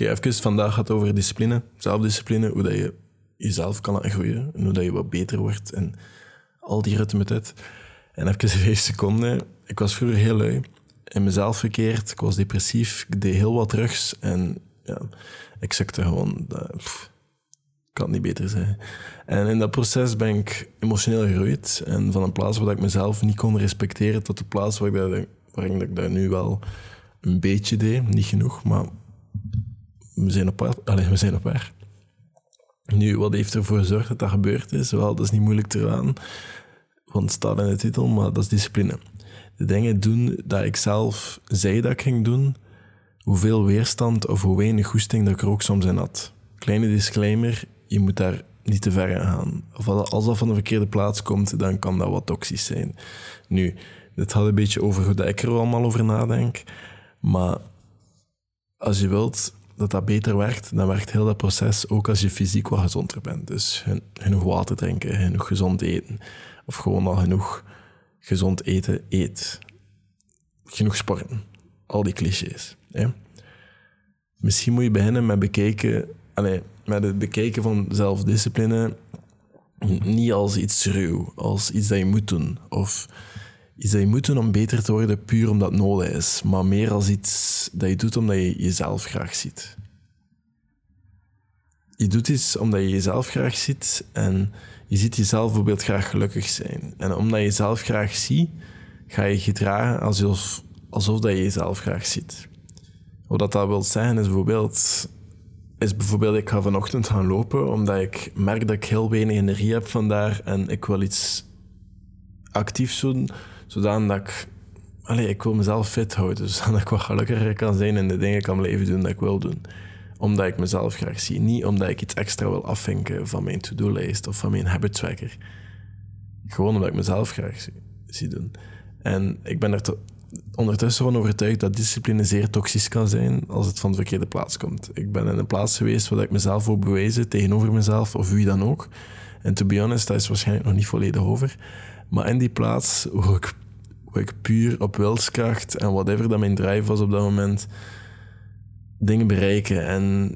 Oké, even vandaag gaat over discipline, zelfdiscipline, hoe dat je jezelf kan groeien en hoe dat je wat beter wordt en al die ritme met het. En even vijf seconden. Ik was vroeger heel lui, in mezelf verkeerd, ik was depressief, ik deed heel wat drugs en ja, ik zakte gewoon... Dat, kan niet beter zijn. En in dat proces ben ik emotioneel gegroeid. En van een plaats waar ik mezelf niet kon respecteren tot de plaats waar ik dat, ik dat nu wel een beetje deed. Niet genoeg, maar we zijn op, allez, we zijn op weg. Nu, wat heeft ervoor gezorgd dat dat gebeurd is? Wel, dat is niet moeilijk te raden, want het staat in de titel, maar dat is discipline. De dingen doen dat ik zelf zei dat ik ging doen, hoeveel weerstand of hoe weinig goesting dat ik er ook soms in had. Kleine disclaimer, je moet daar niet te ver in gaan. Of als dat van de verkeerde plaats komt, dan kan dat wat toxisch zijn. Nu, dit gaat een beetje over hoe ik er allemaal over nadenk. Maar als je wilt dat dat beter werkt, dan werkt heel dat proces ook als je fysiek wat gezonder bent. Dus genoeg water drinken, genoeg gezond eten. Of gewoon al genoeg gezond eten eet. Genoeg sporten. Al die clichés. Misschien moet je beginnen met bekijken... Allez, met het bekijken van zelfdiscipline niet als iets ruw, als iets dat je moet doen. Of iets dat je moet doen om beter te worden, puur omdat het nodig is. Maar meer als iets dat je doet omdat je jezelf graag ziet. Je doet iets omdat je jezelf graag ziet en je ziet jezelf bijvoorbeeld graag gelukkig zijn. En omdat je jezelf graag ziet, ga je gedragen alsof, alsof dat je jezelf graag ziet. Wat dat wil zeggen is bijvoorbeeld is bijvoorbeeld, ik ga vanochtend gaan lopen omdat ik merk dat ik heel weinig energie heb vandaag en ik wil iets actiefs doen, zodat ik... Allee, ik wil mezelf fit houden, zodat ik wat gelukkiger kan zijn en de dingen kan blijven doen dat ik wil doen. Omdat ik mezelf graag zie. Niet omdat ik iets extra wil afvinken van mijn to-do-lijst of van mijn habit Gewoon omdat ik mezelf graag zie, doen. En ik ben er ondertussen van overtuigd dat discipline zeer toxisch kan zijn als het van de verkeerde plaats komt. Ik ben in een plaats geweest waar ik mezelf wil bewijzen tegenover mezelf of wie dan ook. En to be honest, dat is waarschijnlijk nog niet volledig over. Maar in die plaats waar ik, ik puur op wilskracht en whatever dat mijn drive was op dat moment, dingen bereiken. En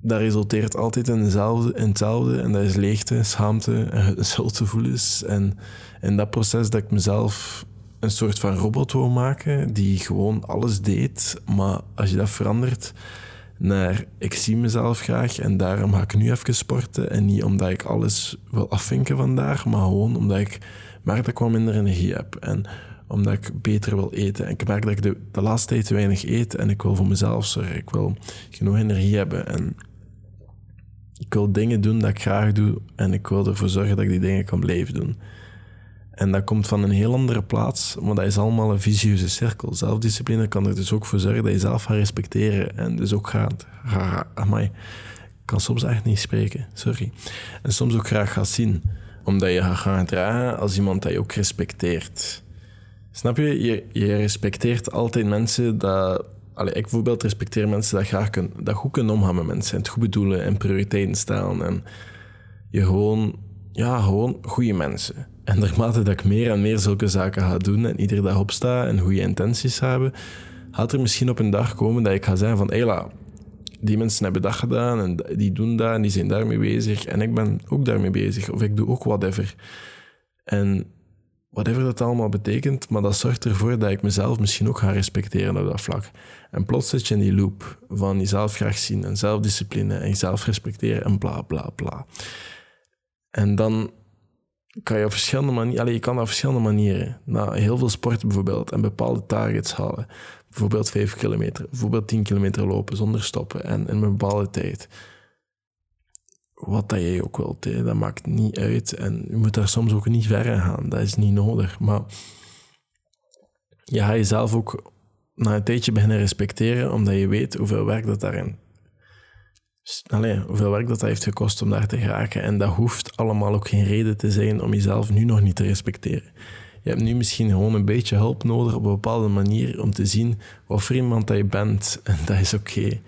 dat resulteert altijd in, dezelfde, in hetzelfde. En dat is leegte, schaamte en schuldgevoelens. En in dat proces dat ik mezelf een soort van robot wou maken die gewoon alles deed. Maar als je dat verandert naar ik zie mezelf graag en daarom ga ik nu even sporten. En niet omdat ik alles wil afvinken vandaag, maar gewoon omdat ik merk dat ik wat minder energie heb. En omdat ik beter wil eten. En ik merk dat ik de, de laatste tijd te weinig eet en ik wil voor mezelf zorgen. Ik wil genoeg energie hebben en ik wil dingen doen dat ik graag doe en ik wil ervoor zorgen dat ik die dingen kan blijven doen. En dat komt van een heel andere plaats, maar dat is allemaal een visieuze cirkel. Zelfdiscipline kan er dus ook voor zorgen dat je zelf gaat respecteren en dus ook gaat... Amai, ik kan soms echt niet spreken, sorry. En soms ook graag gaat zien, omdat je gaat gaan als iemand dat je ook respecteert. Snap je? Je, je respecteert altijd mensen dat... Allee, ik bijvoorbeeld respecteer mensen dat, graag kunnen, dat goed kunnen omgaan met mensen en het goed bedoelen en prioriteiten stellen en je gewoon... Ja, gewoon goede mensen. En naarmate dat ik meer en meer zulke zaken ga doen en iedere dag opsta en goede intenties hebben, gaat er misschien op een dag komen dat ik ga zeggen van hela, die mensen hebben dat gedaan en die doen dat en die zijn daarmee bezig en ik ben ook daarmee bezig of ik doe ook whatever. En whatever dat allemaal betekent, maar dat zorgt ervoor dat ik mezelf misschien ook ga respecteren op dat vlak. En plots zit je in die loop van jezelf graag zien en zelfdiscipline en jezelf respecteren en bla bla bla. En dan kan je op verschillende manieren, je kan op verschillende manieren naar heel veel sporten bijvoorbeeld en bepaalde targets halen. Bijvoorbeeld 5 kilometer, bijvoorbeeld 10 kilometer lopen zonder stoppen en in een bepaalde tijd. Wat dat jij ook wilt, hè, dat maakt niet uit. En je moet daar soms ook niet ver in gaan, dat is niet nodig. Maar je gaat jezelf ook na een tijdje beginnen respecteren, omdat je weet hoeveel werk dat daarin Allee, hoeveel werk dat, dat heeft gekost om daar te geraken. En dat hoeft allemaal ook geen reden te zijn om jezelf nu nog niet te respecteren. Je hebt nu misschien gewoon een beetje hulp nodig op een bepaalde manier om te zien wat voor iemand dat je bent. En dat is oké.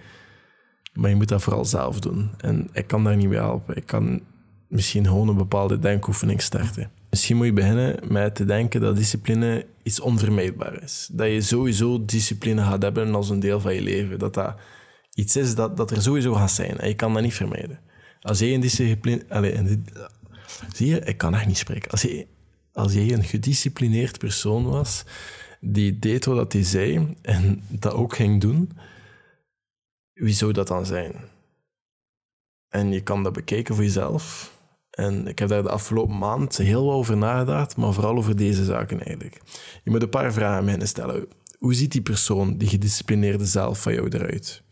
Maar je moet dat vooral zelf doen. En ik kan daar niet bij helpen. Ik kan misschien gewoon een bepaalde denkoefening starten. Misschien moet je beginnen met te denken dat discipline iets onvermijdbaar is. Dat je sowieso discipline gaat hebben als een deel van je leven. Dat dat iets is dat, dat er sowieso gaat zijn. En je kan dat niet vermijden. Als jij een discipline... zie je, ik kan echt niet spreken. Als je, als een gedisciplineerd persoon was, die deed wat hij zei en dat ook ging doen, wie zou dat dan zijn? En je kan dat bekijken voor jezelf. En ik heb daar de afgelopen maand heel wat over nagedacht, maar vooral over deze zaken eigenlijk. Je moet een paar vragen mij stellen. Hoe ziet die persoon, die gedisciplineerde zelf van jou eruit?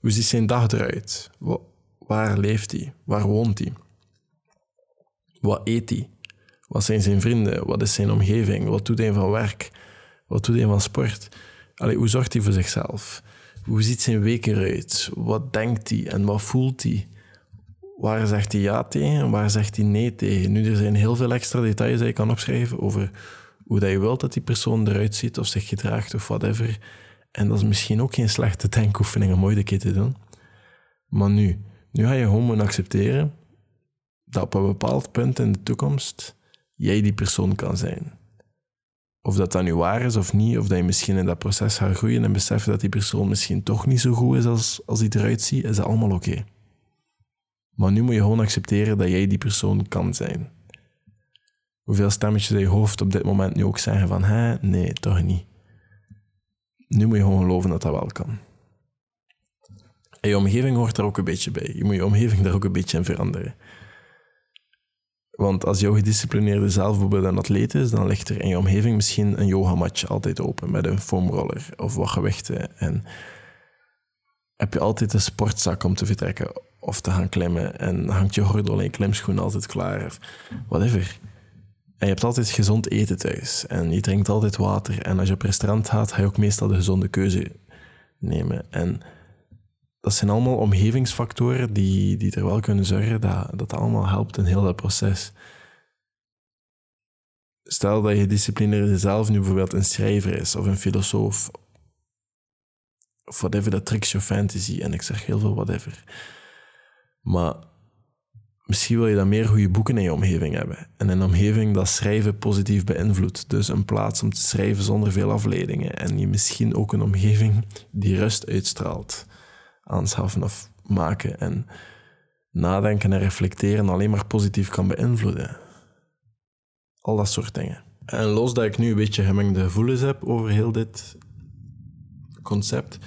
Hoe ziet zijn dag eruit? Waar leeft hij? Waar woont hij? Wat eet hij? Wat zijn zijn vrienden? Wat is zijn omgeving? Wat doet hij van werk? Wat doet hij van sport? Allee, hoe zorgt hij voor zichzelf? Hoe ziet zijn week eruit? Wat denkt hij en wat voelt hij? Waar zegt hij ja tegen en waar zegt hij nee tegen? Nu, er zijn heel veel extra details die je kan opschrijven over hoe dat je wilt dat die persoon eruit ziet of zich gedraagt of whatever. En dat is misschien ook geen slechte denkoefening om mooi de keer te doen. Maar nu, nu ga je gewoon accepteren dat op een bepaald punt in de toekomst jij die persoon kan zijn. Of dat dat nu waar is of niet, of dat je misschien in dat proces gaat groeien en beseffen dat die persoon misschien toch niet zo goed is als, als hij eruit ziet, is dat allemaal oké. Maar nu moet je gewoon accepteren dat jij die persoon kan zijn. Hoeveel stemmetjes in je hoofd op dit moment nu ook zeggen van, hè, nee, toch niet. Nu moet je gewoon geloven dat dat wel kan. En je omgeving hoort er ook een beetje bij. Je moet je omgeving daar ook een beetje in veranderen. Want als jouw gedisciplineerde zelf bijvoorbeeld een atleet is, dan ligt er in je omgeving misschien een yogamatje altijd open met een foamroller of wat gewichten. En heb je altijd een sportzak om te vertrekken of te gaan klimmen. En hangt je gordel en je klimschoen altijd klaar. Of whatever. En je hebt altijd gezond eten thuis. En je drinkt altijd water. En als je op restaurant gaat, ga je ook meestal de gezonde keuze nemen. En dat zijn allemaal omgevingsfactoren die, die er wel kunnen zorgen dat, dat allemaal helpt in heel dat proces. Stel dat je disciplineerde zelf nu bijvoorbeeld een schrijver is of een filosoof. Of whatever, dat tricks your fantasy. En ik zeg heel veel whatever. Maar misschien wil je dan meer goede boeken in je omgeving hebben. En een omgeving dat schrijven positief beïnvloedt. Dus een plaats om te schrijven zonder veel afleidingen. En je misschien ook een omgeving die rust uitstraalt aanschaffen of maken. En nadenken en reflecteren alleen maar positief kan beïnvloeden. Al dat soort dingen. En los dat ik nu een beetje gemengde gevoelens heb over heel dit concept,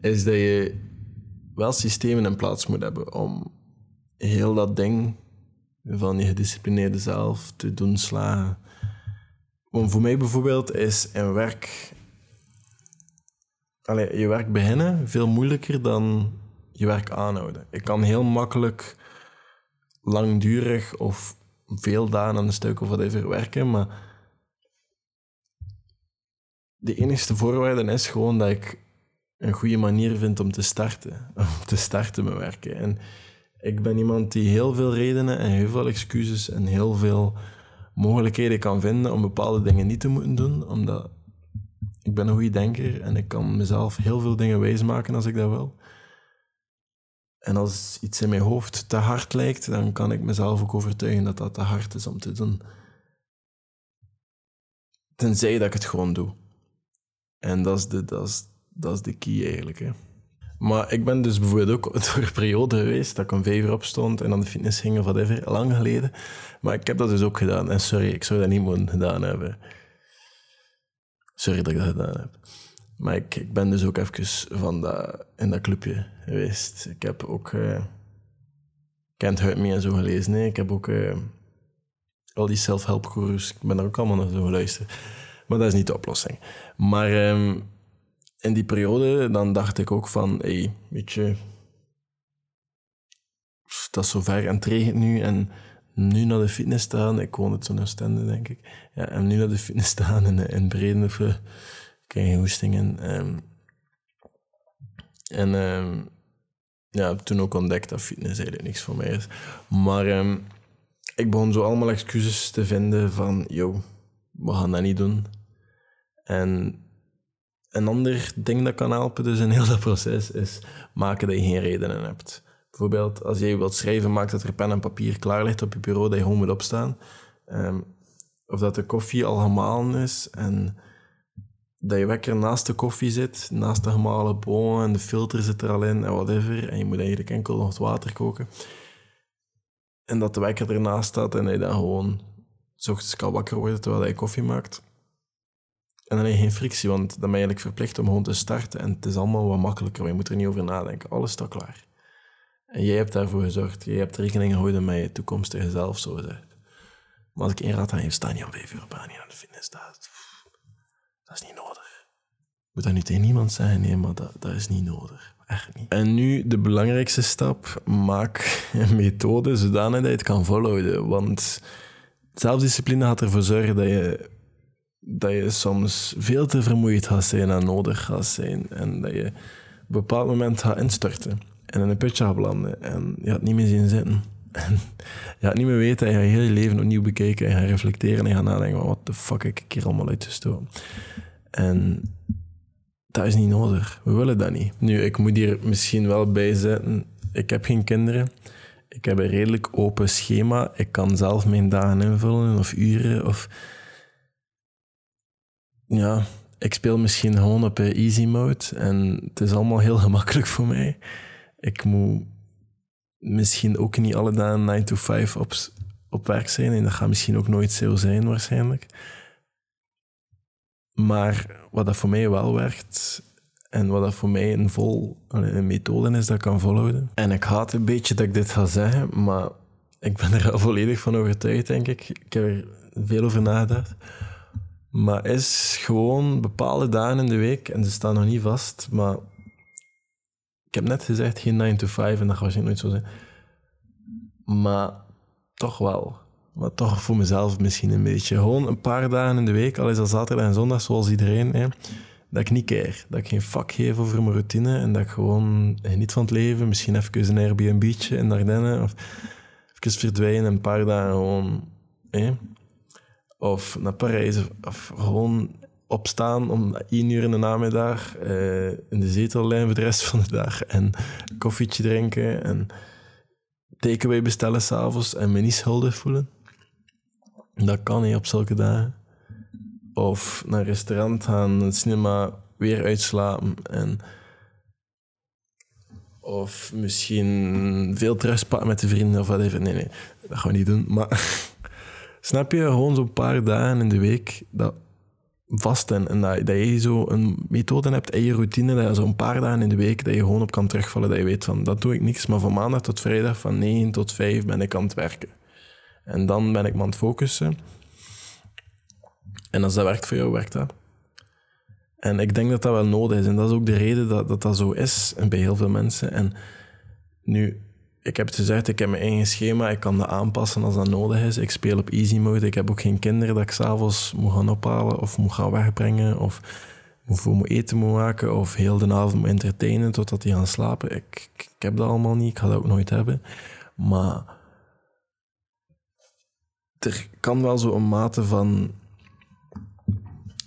is dat je wel systemen in plaats moet hebben om heel dat ding van je gedisciplineerde zelf te doen slagen. Want voor mij bijvoorbeeld is een werk allee, je werk beginnen veel moeilijker dan je werk aanhouden. Ik kan heel makkelijk langdurig of veel dagen aan een stuk of whatever werken, maar de enige voorwaarde is gewoon dat ik een goede manier vind om te starten. Om te starten met werken. En ik ben iemand die heel veel redenen en heel veel excuses en heel veel mogelijkheden kan vinden om bepaalde dingen niet te moeten doen, omdat ik ben een goede denker en ik kan mezelf heel veel dingen wijsmaken als ik dat wil. En als iets in mijn hoofd te hard lijkt, dan kan ik mezelf ook overtuigen dat dat te hard is om te doen. Tenzij dat ik het gewoon doe. En dat is de, dat is, dat is de key eigenlijk. Hè. Maar ik ben dus bijvoorbeeld ook door een periode geweest dat ik vijf uur opstond en aan de fitness ging of whatever, lang geleden. Maar ik heb dat dus ook gedaan. En sorry, ik zou dat niet gedaan hebben. Sorry dat ik dat gedaan heb. Maar ik, ik ben dus ook even van dat, in dat clubje geweest. Ik heb ook uh, Kent Hurt Me en zo gelezen. Ik heb ook uh, al die self-help gurus. Ik ben daar ook allemaal naar zo geluisterd. Maar dat is niet de oplossing. Maar um, in die periode dan dacht ik ook van... Hey, weet je... Dat is zover en nu en nu naar de fitness staan. Ik woon het zo'n Oostende, denk ik. Ja, en nu naar de fitness staan in, in Breden uh, geen hoestingen. Um, en um, ja, toen ook ontdekt dat fitness eigenlijk niks voor mij is. Maar um, ik begon zo allemaal excuses te vinden van, yo, we gaan dat niet doen. En een ander ding dat kan helpen dus in heel dat proces is maken dat je geen redenen hebt. Bijvoorbeeld, als jij wilt schrijven, maak dat er pen en papier klaar ligt op je bureau, dat je gewoon moet opstaan. Um, of dat de koffie al gemalen is en dat je wekker naast de koffie zit, naast de gemalen bonen en de filter zit er al in en whatever. En je moet eigenlijk enkel nog het water koken. En dat de wekker ernaast staat en je dan gewoon s ochtends kan wakker worden terwijl je koffie maakt. En dan heb je geen frictie, want dan ben je eigenlijk verplicht om gewoon te starten. En het is allemaal wat makkelijker, je moet er niet over nadenken. Alles staat klaar. En jij hebt daarvoor gezorgd. Jij hebt rekening gehouden met je toekomstige zelf, zo gezegd. Maar als ik één raad aan je, sta niet om vijf uur op aan de fitness. Dat, dat is niet nodig. Moet dat niet tegen niemand zeggen? Nee, maar dat, dat is niet nodig. Echt niet. En nu de belangrijkste stap. Maak een methode zodanig dat je het kan volhouden. Want zelfdiscipline gaat ervoor zorgen dat je, dat je soms veel te vermoeid gaat zijn en nodig gaat zijn. En dat je op een bepaald moment gaat instorten. En in een putje gaat belanden. En je gaat niet meer zien zitten. En je gaat niet meer weten. En je gaat je hele leven opnieuw bekijken. En je gaat reflecteren. En je gaat nadenken: wat de fuck heb ik hier allemaal uitgestoken? En dat is niet nodig. We willen dat niet. Nu, ik moet hier misschien wel bij zetten. Ik heb geen kinderen. Ik heb een redelijk open schema. Ik kan zelf mijn dagen invullen of uren. Of ja, ik speel misschien gewoon op easy mode. En het is allemaal heel gemakkelijk voor mij. Ik moet misschien ook niet alle dagen 9 to 5 op, op werk zijn. En dat gaat misschien ook nooit zo zijn, waarschijnlijk. Maar wat dat voor mij wel werkt, en wat dat voor mij een, vol, een methode is dat ik kan volhouden. En ik haat een beetje dat ik dit ga zeggen, maar ik ben er al volledig van overtuigd, denk ik. Ik heb er veel over nagedacht. Maar is gewoon bepaalde dagen in de week, en ze staan nog niet vast, maar ik heb net gezegd geen 9 to 5 en dat gaat waarschijnlijk nooit zo zijn. Maar toch wel. Maar toch voor mezelf misschien een beetje. Gewoon een paar dagen in de week, al is dat zaterdag en zondag, zoals iedereen. Hè, dat ik niet keer. Dat ik geen vak geef over mijn routine en dat ik gewoon geniet van het leven. Misschien even een Airbnb'tje in Ardennen of even verdwijnen een paar dagen gewoon... Hè, of naar Parijs of, gewoon opstaan om één uur in de namiddag uh, in de zetel voor de rest van de dag en koffietje drinken en takeaway bestellen s'avonds en me niet schuldig voelen. Dat kan niet op zulke dagen. Of naar een restaurant gaan, het cinema weer uitslapen. En of misschien veel pakken met de vrienden of wat even. Nee, nee, dat gaan we niet doen. Maar snap je, gewoon zo'n paar dagen in de week dat vast en, dat, dat je zo een methode hebt en je routine, dat je zo'n paar dagen in de week dat je gewoon op kan terugvallen, dat je weet van dat doe ik niks, maar van maandag tot vrijdag van 9 tot 5 ben ik aan het werken. En dan ben ik me aan het focussen. En als dat werkt voor jou, werkt dat. En ik denk dat dat wel nodig is. En dat is ook de reden dat, dat zo is bij heel veel mensen. En nu, ik heb het gezegd, ik heb mijn eigen schema. Ik kan dat aanpassen als dat nodig is. Ik speel op easy mode. Ik heb ook geen kinderen dat ik s'avonds moet gaan ophalen of moet gaan wegbrengen. Of voor moet eten moet maken. Of heel de avond moet entertainen totdat die gaan slapen. Ik, ik heb dat allemaal niet. Ik ga dat ook nooit hebben. Maar er kan wel zo een mate van.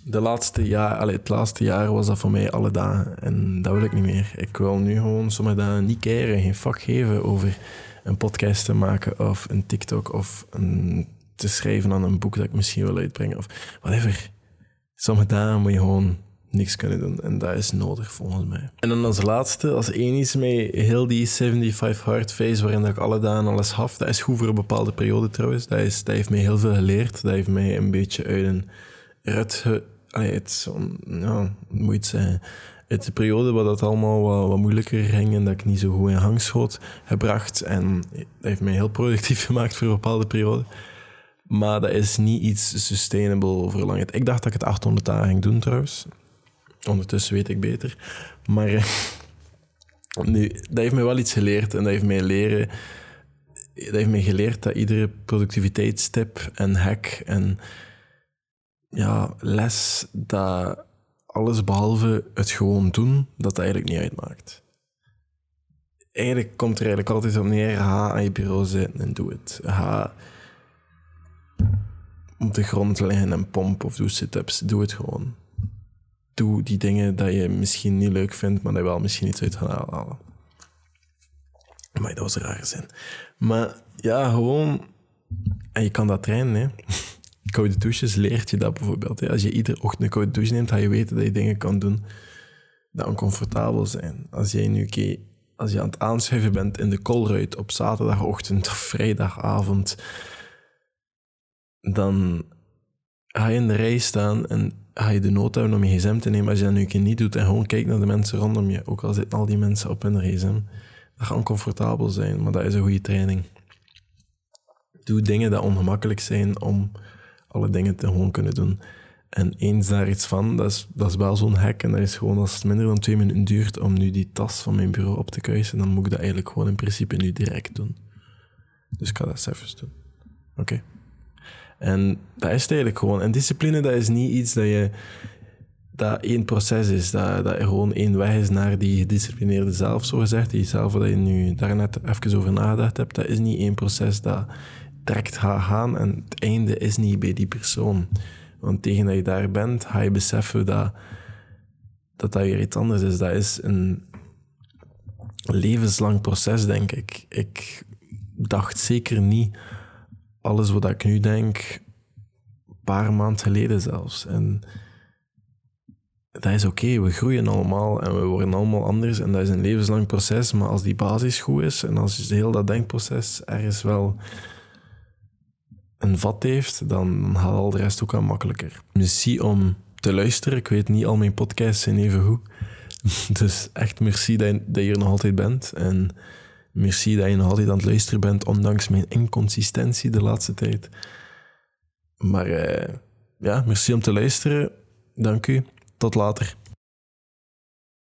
De laatste jaar, allee, het laatste jaar was dat voor mij alle dagen. En dat wil ik niet meer. Ik wil nu gewoon sommige dagen niet keren, geen vak geven over een podcast te maken of een TikTok of een, te schrijven aan een boek dat ik misschien wil uitbrengen of whatever. Sommige dagen moet je gewoon niks kunnen doen. En dat is nodig volgens mij. En dan als laatste, als één is mee heel die 75 hard phase waarin ik alle dagen alles haf. Dat is goed voor een bepaalde periode trouwens. Dat, is, dat heeft mij heel veel geleerd. Dat heeft mij een beetje uit een rut... Het. Ja, uit de periode waar dat allemaal wat, wat, moeilijker ging en dat ik niet zo goed in hang schoot, gebracht. En dat heeft mij heel productief gemaakt voor een bepaalde periode. Maar dat is niet iets sustainable voor lang. Ik dacht dat ik het 800 dagen ging doen trouwens. Ondertussen weet ik beter. Maar eh, nu, dat heeft mij wel iets geleerd. En dat heeft mij leren... Dat heeft mij geleerd dat iedere productiviteitstip en hack en ja, les, dat alles behalve het gewoon doen, dat dat eigenlijk niet uitmaakt. Eigenlijk komt er eigenlijk altijd op neer, ga aan je bureau zitten en doe het. Ga op de grond liggen en pomp of doe sit-ups, doe het gewoon doe die dingen dat je misschien niet leuk vindt, maar dat wel misschien iets uit gaat halen. Maar dat was een rare zin. Maar ja, gewoon... En je kan dat trainen, hè. Koude douches leert je dat bijvoorbeeld. Als je iedere ochtend een koude douche neemt, ga je weten dat je dingen kan doen dat oncomfortabel zijn. Als jij nu als je aan het aanschuiven bent in de kolruit op zaterdagochtend of vrijdagavond, dan ga je in de rij staan en ga je de nood hebben om je gsm te nemen. Als je dat nu een keer niet doet en gewoon kijkt naar de mensen rondom je, ook al zitten al die mensen op hun gsm, dat gaat oncomfortabel zijn, maar dat is een goede training. Doe dingen die ongemakkelijk zijn om alle dingen te gewoon kunnen doen. En eens daar iets van, dat is, dat is wel zo'n hack. En dat is gewoon als het minder dan twee minuten duurt om nu die tas van mijn bureau op te kuisen, dan moet ik dat eigenlijk gewoon in principe nu direct doen. Dus ik ga dat even doen. Oké. En dat is het eigenlijk gewoon. En discipline, dat is niet iets dat je dat één proces is, dat, dat gewoon één weg is naar die gedisciplineerde zelf, zo gezegd, die zelf waar je nu daarnet even over nagedacht hebt, dat is niet één proces dat direct gaat gaan en het einde is niet bij die persoon. Want tegen dat je daar bent, ga je beseffen dat dat, dat weer iets anders is. Dat is een levenslang proces, denk ik. Ik dacht zeker niet alles wat ik nu denk, een paar maanden geleden zelfs. En dat is oké, we groeien allemaal en we worden allemaal anders en dat is een levenslang proces. Maar als die basis goed is en als heel dat denkproces ergens wel een vat heeft, dan gaat al de rest ook aan makkelijker. Merci om te luisteren. Ik weet niet, al mijn podcasts zijn even goed. Dus echt merci dat je, dat hier nog altijd bent. En merci dat je nog altijd aan het luisteren bent, ondanks mijn inconsistentie de laatste tijd. Maar uh, ja, merci om te luisteren. Dank u. Tot later.